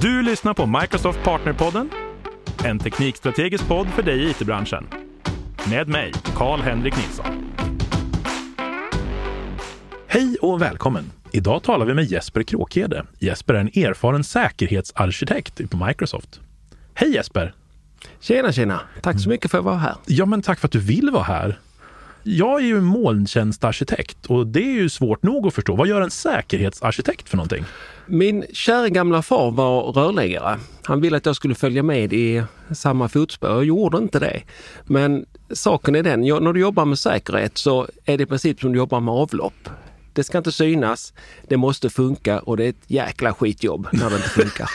Du lyssnar på Microsoft Partnerpodden, en teknikstrategisk podd för dig i it-branschen. Med mig, Karl-Henrik Nilsson. Hej och välkommen! Idag talar vi med Jesper Kråkede. Jesper är en erfaren säkerhetsarkitekt på Microsoft. Hej Jesper! Tjena, tjena! Tack så mycket för att vara här. Ja, men tack för att du vill vara här. Jag är ju molntjänstarkitekt och det är ju svårt nog att förstå. Vad gör en säkerhetsarkitekt för någonting? Min kära gamla far var rörläggare. Han ville att jag skulle följa med i samma fotspår. Jag gjorde inte det. Men saken är den, när du jobbar med säkerhet så är det i princip som du jobbar med avlopp. Det ska inte synas, det måste funka och det är ett jäkla skitjobb när det inte funkar.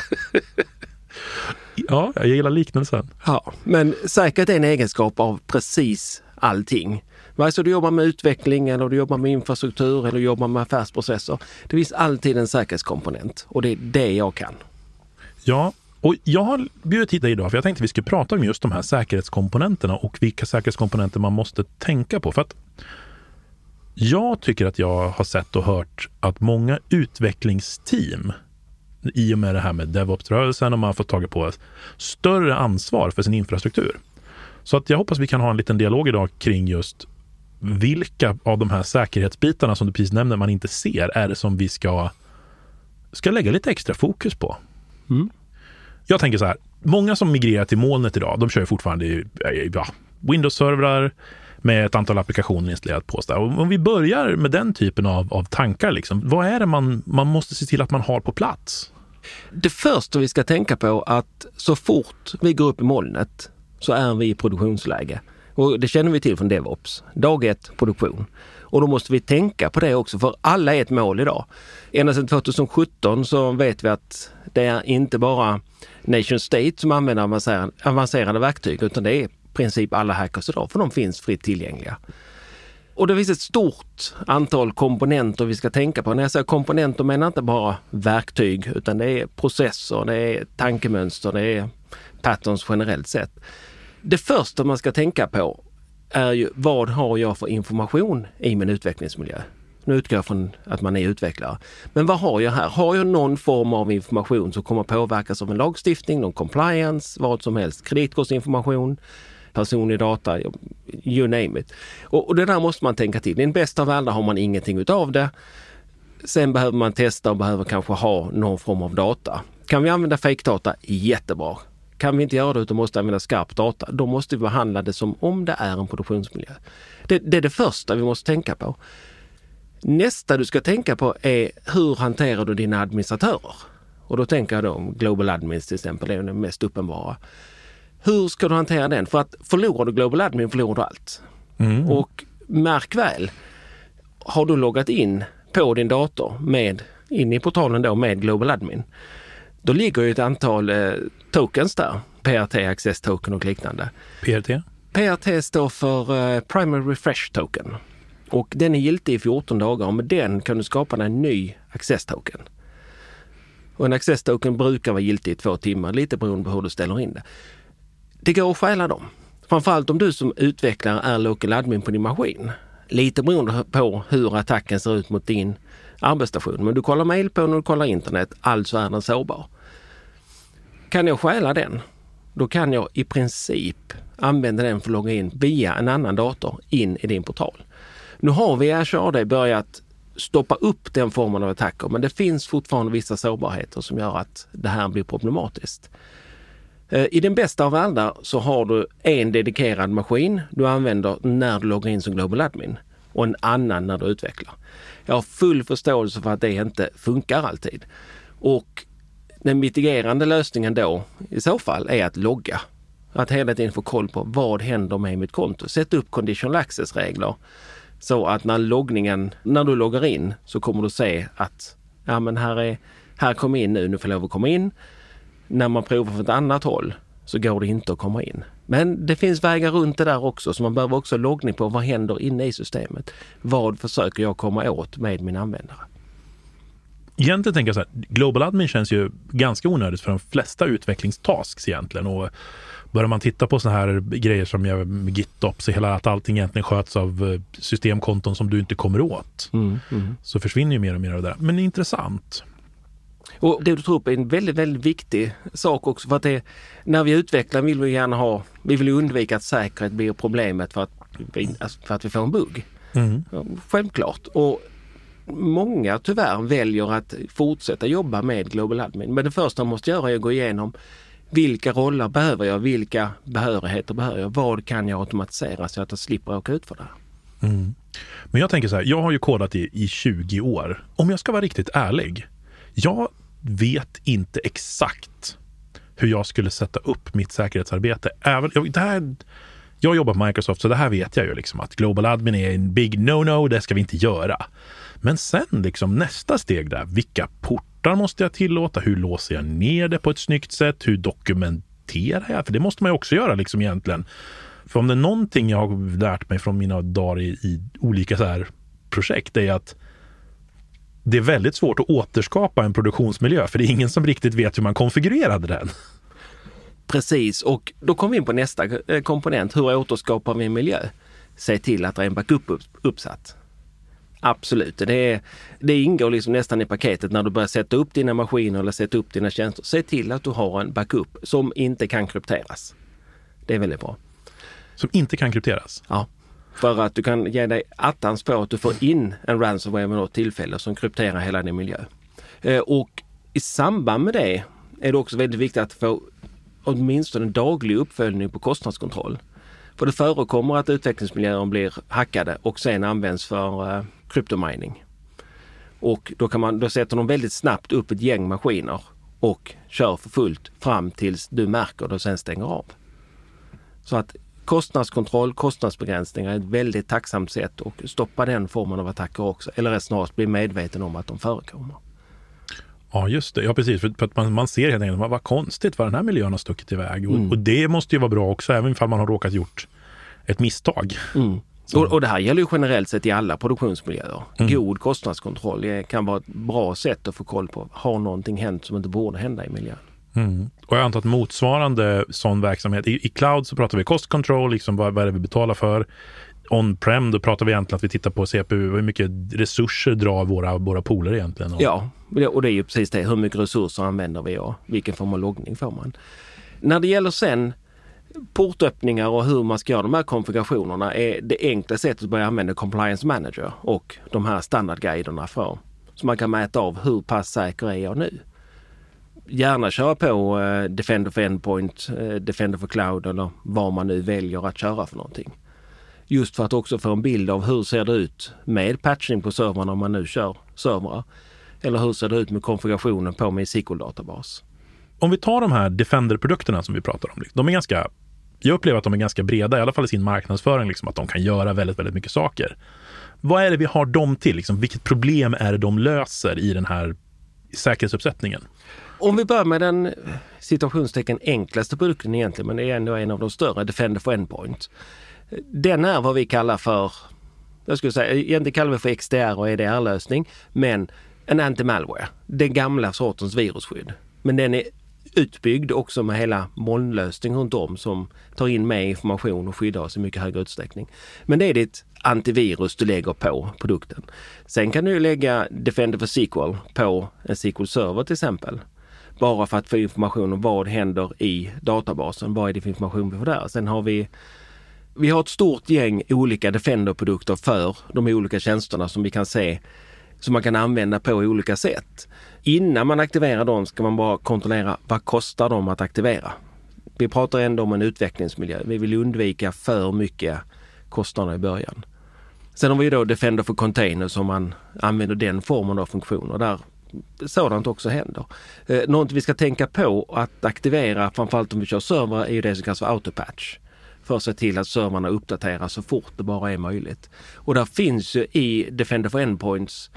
ja, jag gillar liknelsen. Ja, men säkerhet är en egenskap av precis allting. Vare sig du jobbar med utveckling eller du jobbar med infrastruktur eller jobbar med affärsprocesser. Det finns alltid en säkerhetskomponent och det är det jag kan. Ja, och jag har bjudit hit dig idag för jag tänkte att vi skulle prata om just de här säkerhetskomponenterna och vilka säkerhetskomponenter man måste tänka på. För att jag tycker att jag har sett och hört att många utvecklingsteam i och med det här med DevOps-rörelsen och man har fått tagit på större ansvar för sin infrastruktur. Så att jag hoppas vi kan ha en liten dialog idag kring just vilka av de här säkerhetsbitarna som du precis nämnde man inte ser är det som vi ska, ska lägga lite extra fokus på. Mm. Jag tänker så här, många som migrerar till molnet idag, de kör fortfarande i, ja, Windows-servrar med ett antal applikationer installerat på. Så om vi börjar med den typen av, av tankar, liksom, vad är det man, man måste se till att man har på plats? Det första vi ska tänka på att så fort vi går upp i molnet så är vi i produktionsläge. Och det känner vi till från DevOps. Dag ett, produktion. Och då måste vi tänka på det också, för alla är ett mål idag. Ända sedan 2017 så vet vi att det är inte bara nation state som använder avancerade, avancerade verktyg, utan det är i princip alla hackers idag, för de finns fritt tillgängliga. Och det finns ett stort antal komponenter vi ska tänka på. När jag säger komponenter menar jag inte bara verktyg, utan det är processer, det är tankemönster, det är patterns generellt sett. Det första man ska tänka på är ju vad har jag för information i min utvecklingsmiljö? Nu utgår jag från att man är utvecklare. Men vad har jag här? Har jag någon form av information som kommer påverkas av en lagstiftning, någon compliance, vad som helst, kreditkortsinformation, personlig data, you name it. Och, och det där måste man tänka till. I den bästa av världar har man ingenting utav det. Sen behöver man testa och behöver kanske ha någon form av data. Kan vi använda fake-data? Jättebra. Kan vi inte göra det utan måste använda skarp data, då måste vi behandla det som om det är en produktionsmiljö. Det, det är det första vi måste tänka på. Nästa du ska tänka på är hur hanterar du dina administratörer? Och då tänker jag då om Global Admins till exempel, det är det mest uppenbara. Hur ska du hantera den? För att förlorar du Global Admin förlorar du allt. Mm. Och märk väl, har du loggat in på din dator med, in i portalen då med Global Admin, då ligger ju ett antal eh, tokens där. PRT, Access Token och liknande. PRT? PRT står för eh, Primary Refresh Token. Och den är giltig i 14 dagar och med den kan du skapa en ny Access Token. Och en Access Token brukar vara giltig i två timmar, lite beroende på hur du ställer in det. Det går att stjäla dem. Framförallt om du som utvecklare är local admin på din maskin. Lite beroende på hur attacken ser ut mot din arbetsstation. Men du kollar mail på när du kollar internet, alltså är den sårbar. Kan jag stjäla den, då kan jag i princip använda den för att logga in via en annan dator in i din portal. Nu har vi Azure AD börjat stoppa upp den formen av attacker, men det finns fortfarande vissa sårbarheter som gör att det här blir problematiskt. Eh, I den bästa av världar så har du en dedikerad maskin du använder när du loggar in som Global Admin och en annan när du utvecklar. Jag har full förståelse för att det inte funkar alltid. Och den mitigerande lösningen då i så fall är att logga. Att hela tiden få koll på vad händer med mitt konto. Sätt upp conditional access-regler så att när loggningen, när du loggar in så kommer du se att ja men här är, här kom in nu, nu får jag lov att komma in. När man provar från ett annat håll så går det inte att komma in. Men det finns vägar runt det där också så man behöver också loggning på vad händer inne i systemet. Vad försöker jag komma åt med min användare? Egentligen tänker jag så här, Global Admin känns ju ganska onödigt för de flesta utvecklingstasks egentligen. Och börjar man titta på sådana här grejer som med GitOps och hela att allting egentligen sköts av eh, systemkonton som du inte kommer åt. Mm, mm. Så försvinner ju mer och mer av det där. Men intressant. Och det du tror upp är en väldigt, väldigt viktig sak också för att det, när vi utvecklar vill vi gärna ha, vi vill undvika att säkerhet blir problemet för att vi, alltså för att vi får en bugg. Mm. Självklart. Och många tyvärr väljer att fortsätta jobba med Global Admin. Men det första man måste göra är att gå igenom vilka roller behöver jag? Vilka behörigheter behöver jag? Vad kan jag automatisera så att jag slipper råka ut för det här? Mm. Men jag tänker så här, jag har ju kodat i, i 20 år. Om jag ska vara riktigt ärlig, jag vet inte exakt hur jag skulle sätta upp mitt säkerhetsarbete. Även, det här, jag jobbar på Microsoft, så det här vet jag ju liksom att Global Admin är en big no-no, det ska vi inte göra. Men sen liksom nästa steg där, vilka portar måste jag tillåta? Hur låser jag ner det på ett snyggt sätt? Hur dokumenterar jag? För det måste man ju också göra liksom egentligen. För om det är någonting jag har lärt mig från mina dagar i, i olika så här projekt, det är att det är väldigt svårt att återskapa en produktionsmiljö, för det är ingen som riktigt vet hur man konfigurerade den. Precis, och då kommer vi in på nästa eh, komponent. Hur återskapar vi en miljö? Se till att det är en backup uppsatt. Absolut, det, är, det ingår liksom nästan i paketet när du börjar sätta upp dina maskiner eller sätta upp dina tjänster. Se till att du har en backup som inte kan krypteras. Det är väldigt bra. Som inte kan krypteras? Ja. För att du kan ge dig attans på att du får in en ransomware vid något tillfälle som krypterar hela din miljö. Eh, och i samband med det är det också väldigt viktigt att få åtminstone en daglig uppföljning på kostnadskontroll. För det förekommer att utvecklingsmiljöer blir hackade och sen används för eh, kryptomining. Och då, kan man, då sätter de väldigt snabbt upp ett gäng maskiner och kör för fullt fram tills du märker det och sen stänger av. Så att kostnadskontroll, kostnadsbegränsningar är ett väldigt tacksamt sätt att stoppa den formen av attacker också. Eller snarast bli medveten om att de förekommer. Ja, just det. Ja, precis. För att man, man ser helt enkelt, vad, vad konstigt vad den här miljön har stuckit iväg. Mm. Och, och, det måste ju vara bra också, även om man har råkat gjort ett misstag. Mm. Och, och, det här gäller ju generellt sett i alla produktionsmiljöer. Mm. God kostnadskontroll kan vara ett bra sätt att få koll på, har någonting hänt som inte borde hända i miljön? Mm. Och jag antar att motsvarande sån verksamhet, i, i cloud så pratar vi cost control, liksom vad, vad är det vi betalar för? On-prem, då pratar vi egentligen att vi tittar på CPU, hur mycket resurser drar våra, våra poler egentligen? Ja, och det är ju precis det, hur mycket resurser använder vi och vilken form av loggning får man? När det gäller sen portöppningar och hur man ska göra de här konfigurationerna är det enkla sättet att börja använda Compliance Manager och de här standardguiderna för. Så man kan mäta av hur pass säker är jag nu? Gärna köra på eh, Defender for Endpoint, eh, Defender for Cloud eller vad man nu väljer att köra för någonting. Just för att också få en bild av hur ser det ut med patchning på servrarna om man nu kör servrar. Eller hur ser det ut med konfigurationen på min SQL-databas. Om vi tar de här Defender-produkterna som vi pratar om. Liksom, de är ganska jag upplever att de är ganska breda, i alla fall i sin marknadsföring, liksom, att de kan göra väldigt, väldigt mycket saker. Vad är det vi har dem till? Liksom, vilket problem är det de löser i den här säkerhetsuppsättningen? Om vi börjar med den eh, situationstecken enklaste produkten egentligen, men det är ändå en av de större, Defender for Endpoint. Den är vad vi kallar för, jag skulle säga, egentligen kallar vi för XDR och EDR-lösning, men en anti-malware. Den gamla sortens virusskydd. Men den är utbyggd också med hela molnlösning runt om som tar in mer information och skyddar oss i mycket högre utsträckning. Men det är ditt antivirus du lägger på produkten. Sen kan du lägga Defender for SQL på en SQL-server till exempel. Bara för att få information om vad händer i databasen. Vad är det för information vi får där? Sen har vi vi har ett stort gäng olika Defender-produkter för de olika tjänsterna som vi kan se som man kan använda på olika sätt. Innan man aktiverar dem ska man bara kontrollera vad kostar de att aktivera. Vi pratar ändå om en utvecklingsmiljö. Vi vill undvika för mycket kostnader i början. Sen har vi då Defender for Containers som man använder den formen av funktioner där sådant också händer. Eh, något vi ska tänka på att aktivera, framförallt om vi kör servrar, är ju det som kallas för autopatch. För att se till att servrarna uppdateras så fort det bara är möjligt. Och där finns ju i Defender for Endpoints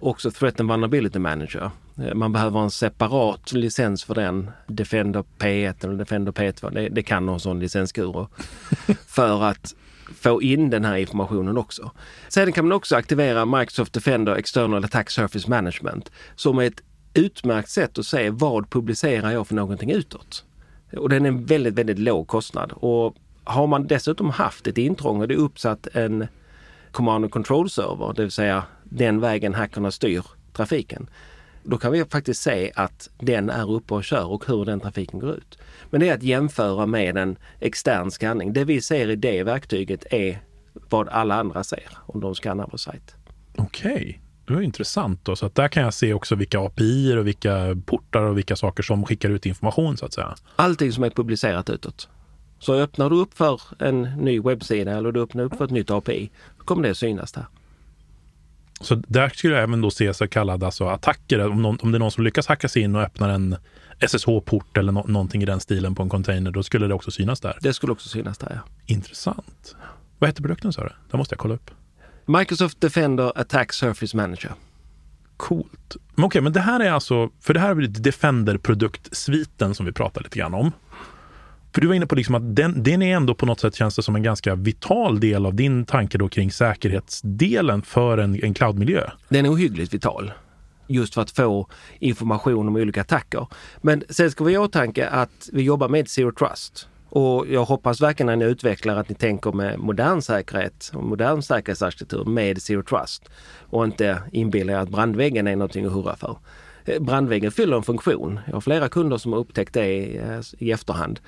också Threat and Vulnerability Manager. Eh, man behöver en separat licens för den. Defender P1 eller Defender P2. Det, det kan någon sån licensguru. för att få in den här informationen också. Sedan kan man också aktivera Microsoft Defender External Attack Surface Management som är ett utmärkt sätt att se vad publicerar jag för någonting utåt. Och den är en väldigt, väldigt låg kostnad. Och har man dessutom haft ett intrång och det är uppsatt en command and control server, det vill säga den vägen hackarna styr trafiken. Då kan vi faktiskt se att den är uppe och kör och hur den trafiken går ut. Men det är att jämföra med en extern skanning. Det vi ser i det verktyget är vad alla andra ser om de skannar vår sajt. Okej, okay. det var intressant. Då. Så att där kan jag se också vilka API och vilka portar och vilka saker som skickar ut information så att säga. Allting som är publicerat utåt. Så öppnar du upp för en ny webbsida eller du öppnar upp för ett nytt API, så kommer det synas där. Så där skulle jag även då se så kallade alltså attacker. Om, någon, om det är någon som lyckas hacka sig in och öppnar en SSH-port eller no någonting i den stilen på en container, då skulle det också synas där. Det skulle också synas där, ja. Intressant. Vad heter produkten sa du? Det måste jag kolla upp. Microsoft Defender Attack Surface Manager. Coolt. Okej, okay, men det här är alltså, för det här är Defender-produktsviten som vi pratar lite grann om. För du var inne på liksom att den, den är ändå på något sätt känns det som en ganska vital del av din tanke då kring säkerhetsdelen för en, en cloudmiljö. Den är ohyggligt vital. Just för att få information om olika attacker. Men sen ska vi ha i åtanke att vi jobbar med Zero Trust. Och jag hoppas verkligen när ni utvecklar att ni tänker med modern säkerhet och modern säkerhetsarkitektur med Zero Trust. Och inte inbillar er att brandväggen är någonting att hurra för. Eh, brandväggen fyller en funktion. Jag har flera kunder som har upptäckt det eh, i efterhand.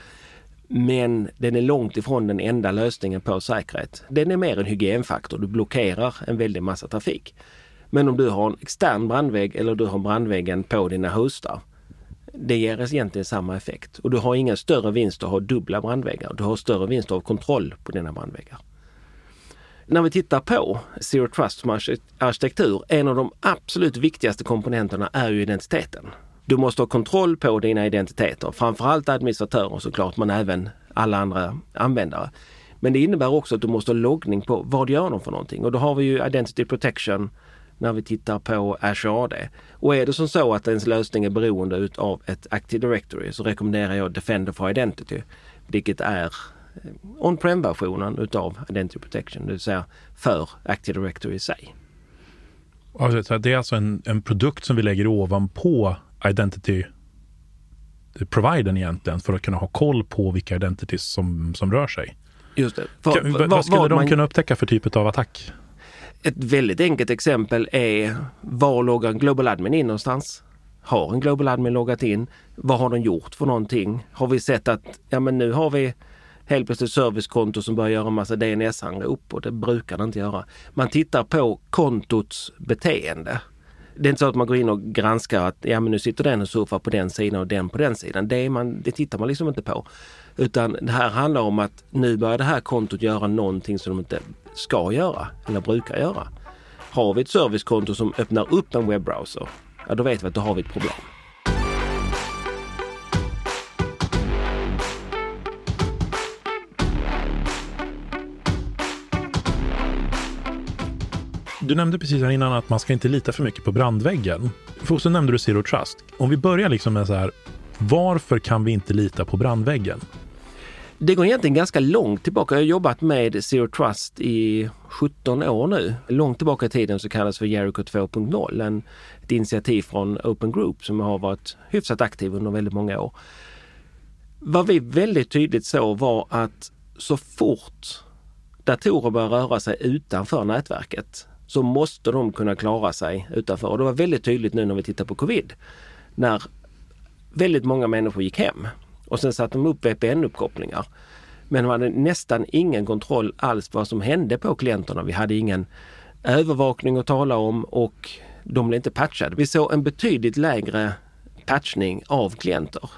Men den är långt ifrån den enda lösningen på säkerhet. Den är mer en hygienfaktor. Du blockerar en väldig massa trafik. Men om du har en extern brandvägg eller du har brandväggen på dina hostar. Det ger egentligen samma effekt och du har ingen större vinst att ha dubbla brandväggar. Du har större vinst av kontroll på dina brandväggar. När vi tittar på Zero Trust som arkitektur, en av de absolut viktigaste komponenterna är ju identiteten. Du måste ha kontroll på dina identiteter, framförallt administratörer såklart, men även alla andra användare. Men det innebär också att du måste ha loggning på vad gör de för någonting? Och då har vi ju Identity Protection när vi tittar på Azure AD. Och är det som så att ens lösning är beroende av ett Active Directory så rekommenderar jag Defender for Identity, vilket är eh, on-prem-versionen utav Identity Protection, det vill säga för Active Directory i sig. Alltså, det är alltså en, en produkt som vi lägger ovanpå identity providern egentligen för att kunna ha koll på vilka identities som, som rör sig. Just det. För, kan, vad, vad skulle de man, kunna upptäcka för typ av attack? Ett väldigt enkelt exempel är var loggar Global Admin in någonstans? Har en Global Admin loggat in? Vad har de gjort för någonting? Har vi sett att ja, men nu har vi helt plötsligt servicekonto som börjar göra en massa DNS-anrop och det brukar det inte göra. Man tittar på kontots beteende. Det är inte så att man går in och granskar att ja, men nu sitter den och surfar på den sidan och den på den sidan. Det, man, det tittar man liksom inte på. Utan det här handlar om att nu börjar det här kontot göra någonting som de inte ska göra eller brukar göra. Har vi ett servicekonto som öppnar upp en webbrowser, ja då vet vi att då har vi ett problem. Du nämnde precis här innan att man ska inte lita för mycket på brandväggen. Och så nämnde du Zero Trust. Om vi börjar liksom med så här, varför kan vi inte lita på brandväggen? Det går egentligen ganska långt tillbaka. Jag har jobbat med Zero Trust i 17 år nu. Långt tillbaka i tiden så kallas för Jericho 2.0. En, ett initiativ från Open Group som har varit hyfsat aktiv under väldigt många år. Vad vi väldigt tydligt såg var att så fort datorer börjar röra sig utanför nätverket så måste de kunna klara sig utanför. Och det var väldigt tydligt nu när vi tittar på covid. När väldigt många människor gick hem och sen satte de upp VPN-uppkopplingar. Men de hade nästan ingen kontroll alls vad som hände på klienterna. Vi hade ingen övervakning att tala om och de blev inte patchade. Vi såg en betydligt lägre patchning av klienter.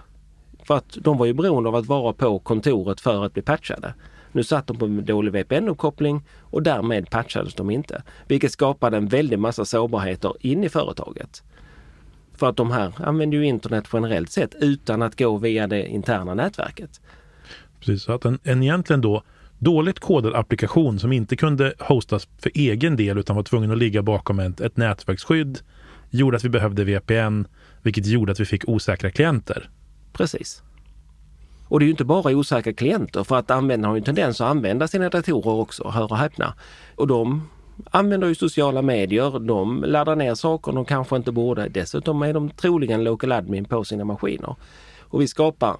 För att de var ju beroende av att vara på kontoret för att bli patchade. Nu satt de på en dålig VPN-uppkoppling och därmed patchades de inte. Vilket skapade en väldig massa sårbarheter in i företaget. För att de här använder ju internet generellt sett utan att gå via det interna nätverket. Precis, så att en, en egentligen då dåligt kodad applikation som inte kunde hostas för egen del utan var tvungen att ligga bakom ett, ett nätverksskydd gjorde att vi behövde VPN, vilket gjorde att vi fick osäkra klienter. Precis. Och det är ju inte bara osäkra klienter för att användarna har en tendens att använda sina datorer också, hör och häpna. Och de använder ju sociala medier, de laddar ner saker de kanske inte borde. Dessutom är de troligen local admin på sina maskiner. Och vi skapar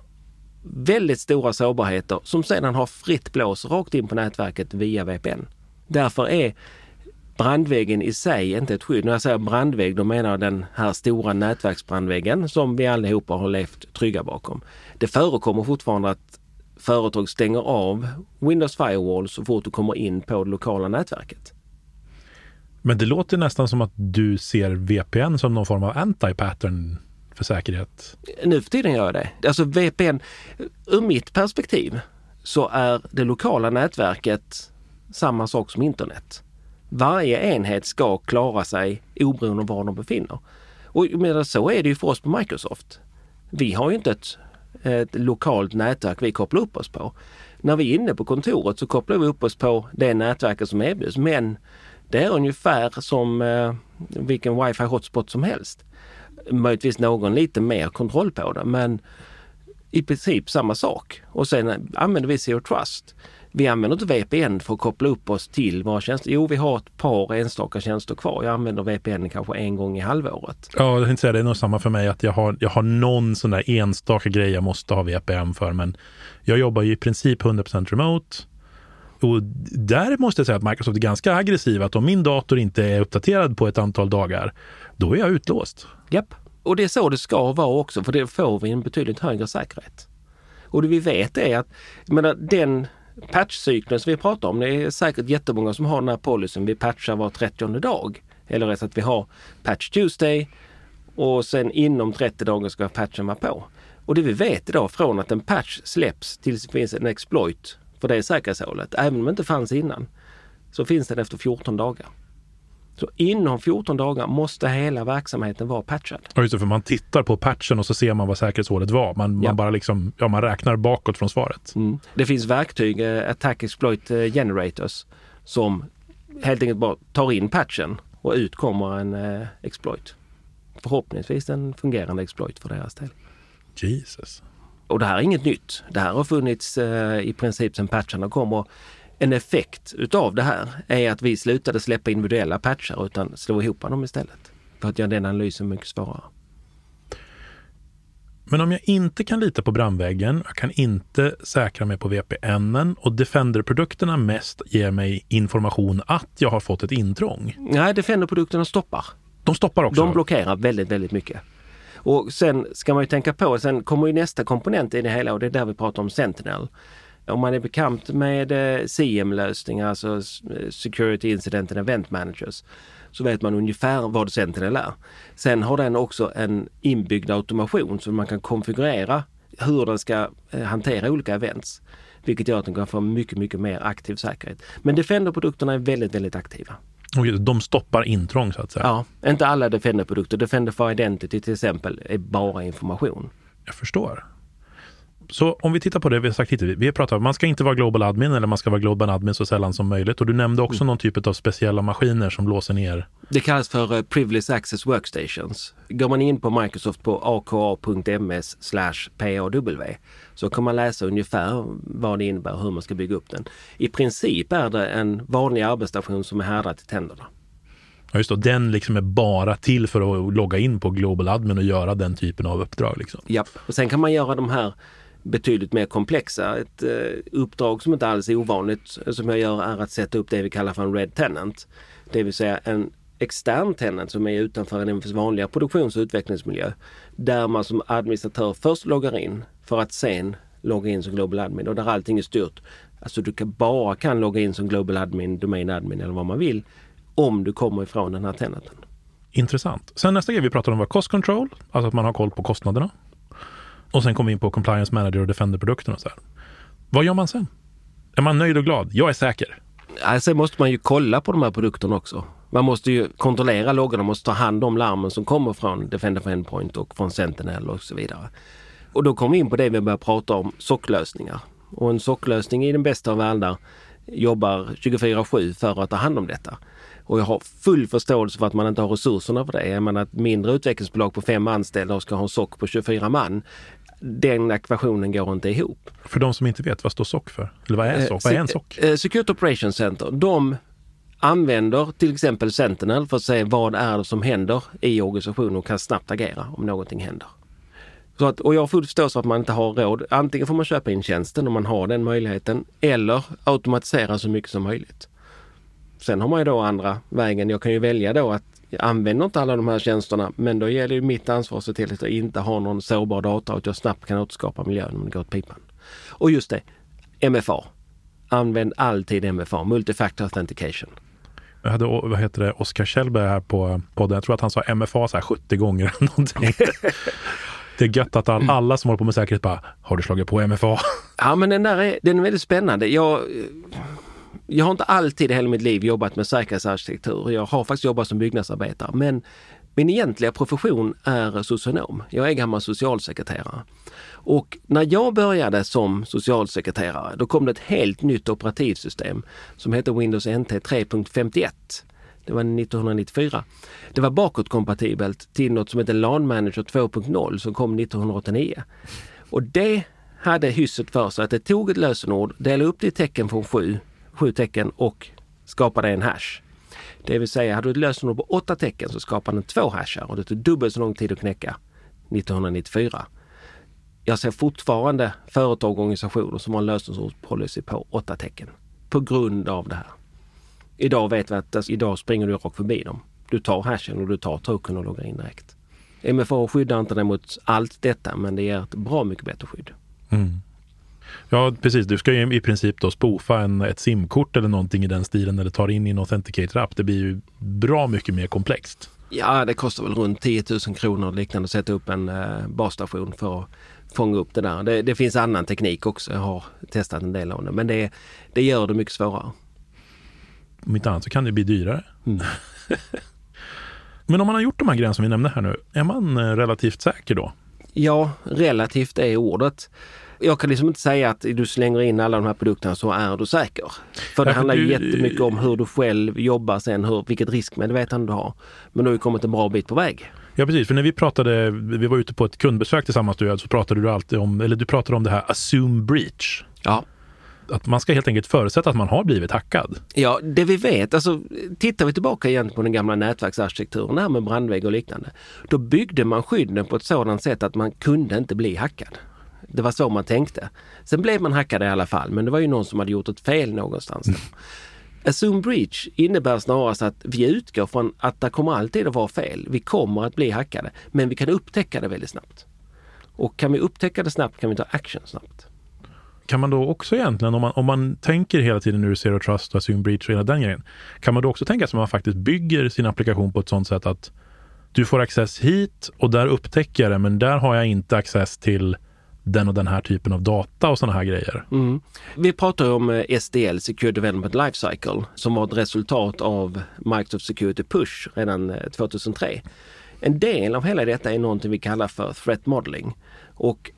väldigt stora sårbarheter som sedan har fritt blås rakt in på nätverket via VPN. Därför är brandväggen i sig är inte ett skydd. När jag säger brandvägg då menar jag den här stora nätverksbrandväggen som vi allihopa har levt trygga bakom. Det förekommer fortfarande att företag stänger av Windows Firewall så fort du kommer in på det lokala nätverket. Men det låter nästan som att du ser VPN som någon form av anti-pattern för säkerhet. Nu för tiden gör jag det. Alltså VPN, ur mitt perspektiv så är det lokala nätverket samma sak som internet. Varje enhet ska klara sig oberoende av var de befinner. Och men så är det ju för oss på Microsoft. Vi har ju inte ett, ett lokalt nätverk vi kopplar upp oss på. När vi är inne på kontoret så kopplar vi upp oss på det nätverket som erbjuds. Men det är ungefär som eh, vilken wifi hotspot som helst. Möjligtvis någon lite mer kontroll på det men i princip samma sak. Och sen använder vi Zero Trust. Vi använder inte VPN för att koppla upp oss till våra tjänster. Jo, vi har ett par enstaka tjänster kvar. Jag använder VPN kanske en gång i halvåret. Ja, jag tänkte säga det är nog samma för mig att jag har, jag har någon sån där enstaka grej jag måste ha VPN för. Men jag jobbar ju i princip 100% remote. Och där måste jag säga att Microsoft är ganska aggressiva. Att om min dator inte är uppdaterad på ett antal dagar, då är jag utlåst. Japp, och det är så det ska vara också, för det får vi en betydligt högre säkerhet. Och det vi vet är att, jag menar, den patchcykeln som vi pratar om, det är säkert jättemånga som har den här policyn, vi patchar var 30 dag. Eller rätt att vi har Patch Tuesday och sen inom 30 dagar ska patchen vara på. Och det vi vet idag från att en patch släpps tills det finns en exploit för det säkerhetshålet, även om det inte fanns innan, så finns den efter 14 dagar. Så inom 14 dagar måste hela verksamheten vara patchad. Ja, just det, för man tittar på patchen och så ser man vad säkerhetshålet var. Man, ja. man bara liksom, ja, man räknar bakåt från svaret. Mm. Det finns verktyg, eh, Attack Exploit eh, Generators, som helt enkelt bara tar in patchen och ut kommer en eh, exploit. Förhoppningsvis en fungerande exploit för deras del. Jesus. Och det här är inget nytt. Det här har funnits eh, i princip sedan patcharna kom. Och en effekt utav det här är att vi slutade släppa individuella patchar utan slå ihop dem istället. För att göra den analysen mycket svårare. Men om jag inte kan lita på brandväggen, jag kan inte säkra mig på VPN och Defender-produkterna mest ger mig information att jag har fått ett intrång. Nej, Defender-produkterna stoppar. De stoppar också? De blockerar väldigt, väldigt mycket. Och sen ska man ju tänka på, sen kommer ju nästa komponent i det hela och det är där vi pratar om Sentinel. Om man är bekant med eh, CM-lösningar, alltså Security Incident and Event Managers, så vet man ungefär vad Sentinel är. Sen har den också en inbyggd automation så man kan konfigurera hur den ska eh, hantera olika events. Vilket gör att den kan få mycket, mycket mer aktiv säkerhet. Men Defender-produkterna är väldigt, väldigt aktiva. De stoppar intrång så att säga? Ja, inte alla Defender-produkter. Defender for Identity till exempel är bara information. Jag förstår. Så om vi tittar på det vi har sagt hittills. Vi har pratat om att man ska inte vara global admin eller man ska vara global admin så sällan som möjligt. Och du nämnde också mm. någon typ av speciella maskiner som låser ner. Det kallas för uh, Privilege Access Workstations. Går man in på Microsoft på aka.ms paw så kan man läsa ungefär vad det innebär hur man ska bygga upp den. I princip är det en vanlig arbetsstation som är härdad till tänderna. Ja, just det. Den liksom är bara till för att logga in på Global Admin och göra den typen av uppdrag. Liksom. Ja, och sen kan man göra de här betydligt mer komplexa. Ett eh, uppdrag som inte alls är ovanligt eh, som jag gör är att sätta upp det vi kallar för en Red Tenant. Det vill säga en extern tenant som är utanför en vanliga produktions och utvecklingsmiljö. Där man som administratör först loggar in för att sen logga in som Global Admin och där allting är styrt. Alltså du kan bara kan logga in som Global Admin, Domain Admin eller vad man vill om du kommer ifrån den här tenanten. Intressant. Sen nästa grej vi pratade om var cost control, alltså att man har koll på kostnaderna. Och sen kom vi in på compliance manager och defender-produkterna. Så här. Vad gör man sen? Är man nöjd och glad? Jag är säker. Ja, sen måste man ju kolla på de här produkterna också. Man måste ju kontrollera loggarna, man måste ta hand om larmen som kommer från Defender for Endpoint och från Sentinel och så vidare. Och då kommer vi in på det vi börjar prata om, socklösningar. Och en socklösning i den bästa av världar jobbar 24-7 för att ta hand om detta. Och jag har full förståelse för att man inte har resurserna för det. Jag menar ett mindre utvecklingsbolag på fem anställda och ska ha en SOC på 24 man den ekvationen går inte ihop. För de som inte vet, vad står SOC för? Eller vad är, SOC? vad är en SOC? Eh, Security Operations Center, de använder till exempel Sentinel för att se vad är det som händer i organisationen och kan snabbt agera om någonting händer. Så att, och jag har full förståelse för att man inte har råd. Antingen får man köpa in tjänsten om man har den möjligheten eller automatisera så mycket som möjligt. Sen har man ju då andra vägen. Jag kan ju välja då att jag använder inte alla de här tjänsterna men då gäller det mitt ansvar att se till att jag inte har någon sårbar data och att jag snabbt kan återskapa miljön om det går åt pipan. Och just det, MFA. Använd alltid MFA, Multifactor Authentication. Jag hade vad heter det, Oskar Kjellberg här på podden. Jag tror att han sa MFA så här 70 gånger. Någonting. Det är gött att all, alla som håller på med säkerhet bara, har du slagit på MFA? Ja men den där är, den är väldigt spännande. Jag, jag har inte alltid i hela mitt liv jobbat med säkerhetsarkitektur. Jag har faktiskt jobbat som byggnadsarbetare men min egentliga profession är socionom. Jag är gammal socialsekreterare. Och när jag började som socialsekreterare då kom det ett helt nytt operativsystem som hette Windows NT 3.51. Det var 1994. Det var bakåtkompatibelt till något som hette LAN Manager 2.0 som kom 1989. Och det hade hysset för sig att det tog ett lösenord, delade upp det i tecken från 7 sju tecken och skapade en hash. Det vill säga, hade du ett lösenord på åtta tecken så skapade den två hashar och det tog dubbelt så lång tid att knäcka 1994. Jag ser fortfarande företag och organisationer som har en lösenordspolicy på åtta tecken på grund av det här. Idag vet vi att alltså, idag springer du rakt förbi dem. Du tar hashen och du tar token och loggar in direkt. MFA skyddar inte dig mot allt detta men det ger ett bra mycket bättre skydd. Mm. Ja, precis. Du ska ju i princip då spoofa en, ett simkort eller någonting i den stilen eller ta in i en Authenticator-app. Det blir ju bra mycket mer komplext. Ja, det kostar väl runt 10 000 kronor liknande att sätta upp en eh, basstation för att fånga upp det där. Det, det, finns annan teknik också. Jag har testat en del av det, men det, det gör det mycket svårare. Om inte annat så kan det bli dyrare. Mm. men om man har gjort de här grejerna som vi nämnde här nu, är man eh, relativt säker då? Ja, relativt är ordet jag kan liksom inte säga att du slänger in alla de här produkterna så är du säker. För det ja, handlar du... jättemycket om hur du själv jobbar sen, hur, vilket riskmedvetande du har. Men du har ju kommit en bra bit på väg. Ja precis, för när vi pratade, vi var ute på ett kundbesök tillsammans du så pratade du alltid om, eller du pratade om det här assume breach. Ja. Att man ska helt enkelt förutsätta att man har blivit hackad. Ja, det vi vet, alltså tittar vi tillbaka igen på den gamla nätverksarkitekturen, det här med brandvägg och liknande. Då byggde man skydden på ett sådant sätt att man kunde inte bli hackad. Det var så man tänkte. Sen blev man hackad i alla fall, men det var ju någon som hade gjort ett fel någonstans. Mm. Assume breach innebär snarast att vi utgår från att det kommer alltid att vara fel. Vi kommer att bli hackade, men vi kan upptäcka det väldigt snabbt. Och kan vi upptäcka det snabbt kan vi ta action snabbt. Kan man då också egentligen, om man, om man tänker hela tiden nu Zero Trust och Assume Breach och hela den grejen, kan man då också tänka sig att man faktiskt bygger sin applikation på ett sådant sätt att du får access hit och där upptäcker jag det, men där har jag inte access till den och den här typen av data och sådana här grejer. Mm. Vi pratar om eh, SDL, Secure Development Lifecycle, som var ett resultat av Microsoft Security Push redan eh, 2003. En del av hela detta är någonting vi kallar för Threat Modeling. Och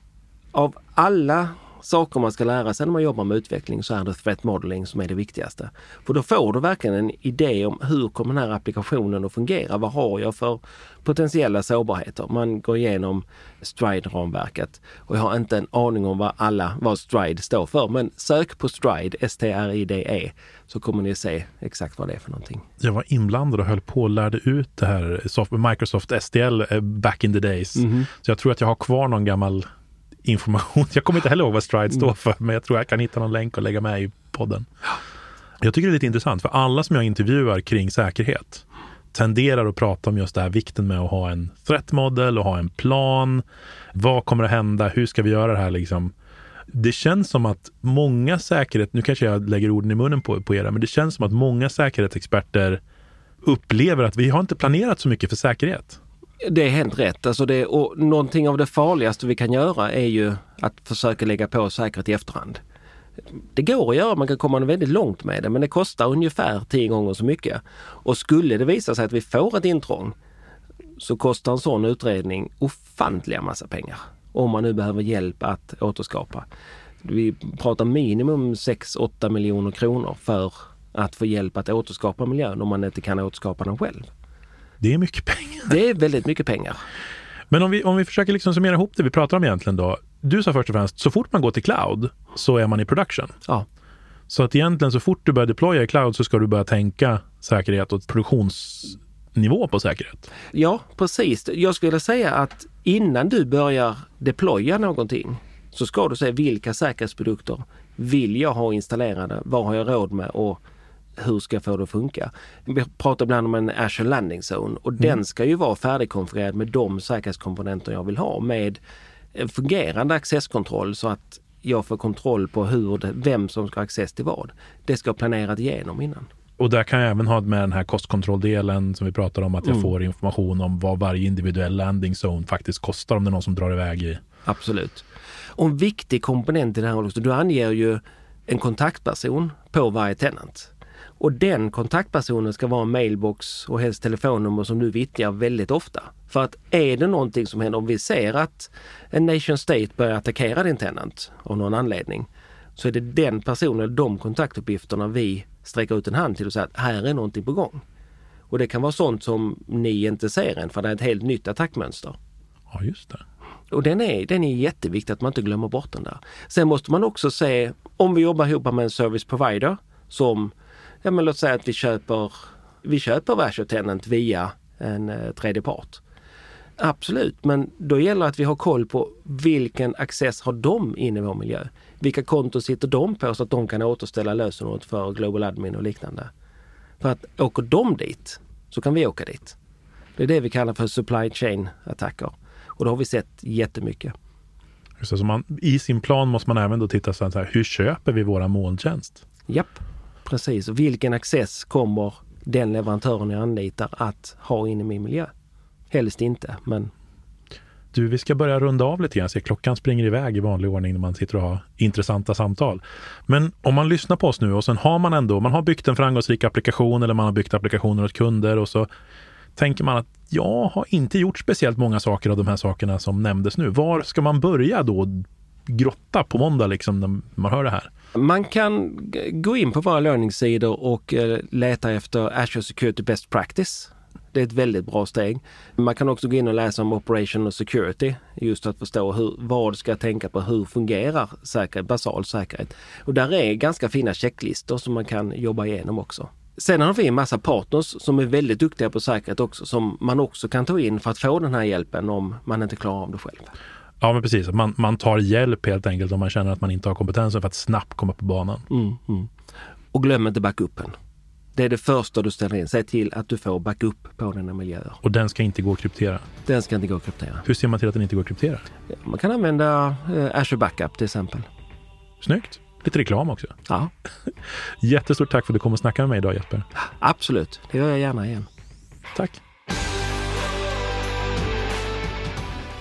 av alla saker man ska lära sig när man jobbar med utveckling så är det threat modeling som är det viktigaste. För då får du verkligen en idé om hur kommer den här applikationen att fungera? Vad har jag för potentiella sårbarheter? Man går igenom Stride-ramverket och jag har inte en aning om vad alla, vad Stride står för. Men sök på Stride, S-T-R-I-D-E, så kommer ni se exakt vad det är för någonting. Jag var inblandad och höll på och lärde ut det här Microsoft SDL eh, back in the days. Mm -hmm. Så jag tror att jag har kvar någon gammal information. Jag kommer inte heller ihåg vad Stride står för, men jag tror jag kan hitta någon länk och lägga med i podden. Jag tycker det är lite intressant, för alla som jag intervjuar kring säkerhet tenderar att prata om just det här vikten med att ha en threat model och ha en plan. Vad kommer att hända? Hur ska vi göra det här liksom? Det känns som att många säkerhet, nu kanske jag lägger orden i munnen på, på er, men det känns som att många säkerhetsexperter upplever att vi har inte planerat så mycket för säkerhet. Det är helt rätt. Alltså det, och någonting av det farligaste vi kan göra är ju att försöka lägga på säkerhet i efterhand. Det går att göra, man kan komma väldigt långt med det men det kostar ungefär tio gånger så mycket. Och skulle det visa sig att vi får ett intrång så kostar en sån utredning ofantliga massa pengar. Om man nu behöver hjälp att återskapa. Vi pratar minimum 6-8 miljoner kronor för att få hjälp att återskapa miljön om man inte kan återskapa den själv. Det är mycket pengar. Det är väldigt mycket pengar. Men om vi, om vi försöker liksom summera ihop det vi pratar om egentligen då. Du sa först och främst, så fort man går till cloud så är man i production. Ja. Så att egentligen så fort du börjar deploya i cloud så ska du börja tänka säkerhet och produktionsnivå på säkerhet. Ja, precis. Jag skulle säga att innan du börjar deploya någonting så ska du säga vilka säkerhetsprodukter vill jag ha installerade? Vad har jag råd med? Och hur ska jag få det att funka? Vi pratar ibland om en Azure Landing Zone och mm. den ska ju vara färdigkonfigurerad med de säkerhetskomponenter jag vill ha med en fungerande accesskontroll så att jag får kontroll på hur det, vem som ska ha access till vad. Det ska jag planerat igenom innan. Och där kan jag även ha med den här kostkontrolldelen som vi pratar om, att jag mm. får information om vad varje individuell landing zone faktiskt kostar om det är någon som drar iväg i. Absolut. Och en viktig komponent i det här också, du anger ju en kontaktperson på varje tenant. Och den kontaktpersonen ska vara en mailbox och helst telefonnummer som du vittjar väldigt ofta. För att är det någonting som händer, om vi ser att en nation state börjar attackera din tenant av någon anledning, så är det den personen, de kontaktuppgifterna vi sträcker ut en hand till och säger att här är någonting på gång. Och det kan vara sånt som ni inte ser än för det är ett helt nytt attackmönster. Ja, just det. Och den är, den är jätteviktig att man inte glömmer bort den där. Sen måste man också se, om vi jobbar ihop med en service provider som, ja men låt säga att vi köper, vi köper Azure Tenant via en eh, tredje part. Absolut, men då gäller att vi har koll på vilken access har de in i vår miljö? Vilka konton sitter de på så att de kan återställa lösenordet för Global Admin och liknande? För att åker de dit så kan vi åka dit. Det är det vi kallar för supply chain attacker. Och det har vi sett jättemycket. Så man, I sin plan måste man även då titta så här, hur köper vi våra molntjänst? Japp, precis. Och vilken access kommer den leverantören jag anlitar att ha in i min miljö? Helst inte, men du, vi ska börja runda av lite grann. Så klockan springer iväg i vanlig ordning när man sitter och har intressanta samtal. Men om man lyssnar på oss nu och sen har man ändå, man har byggt en framgångsrik applikation eller man har byggt applikationer åt kunder och så tänker man att jag har inte gjort speciellt många saker av de här sakerna som nämndes nu. Var ska man börja då grotta på måndag liksom när man hör det här? Man kan gå in på våra learningssidor och eh, leta efter Azure Security Best Practice. Det är ett väldigt bra steg. Man kan också gå in och läsa om Operation och Security, just att förstå hur, vad ska jag tänka på, hur fungerar säkerhet, basal säkerhet. Och där är ganska fina checklistor som man kan jobba igenom också. Sen har vi en massa partners som är väldigt duktiga på säkerhet också som man också kan ta in för att få den här hjälpen om man inte klarar av det själv. Ja, men precis. Man, man tar hjälp helt enkelt om man känner att man inte har kompetensen för att snabbt komma på banan. Mm, mm. Och glöm inte backupen. Det är det första du ställer in. Säg till att du får backup på dina miljöer. Och den ska inte gå att kryptera? Den ska inte gå att kryptera. Hur ser man till att den inte går att kryptera? Ja, man kan använda eh, Azure Backup till exempel. Snyggt! Lite reklam också. Ja. Jättestort tack för att du kom och snackade med mig idag Jesper. Absolut, det gör jag gärna igen. Tack.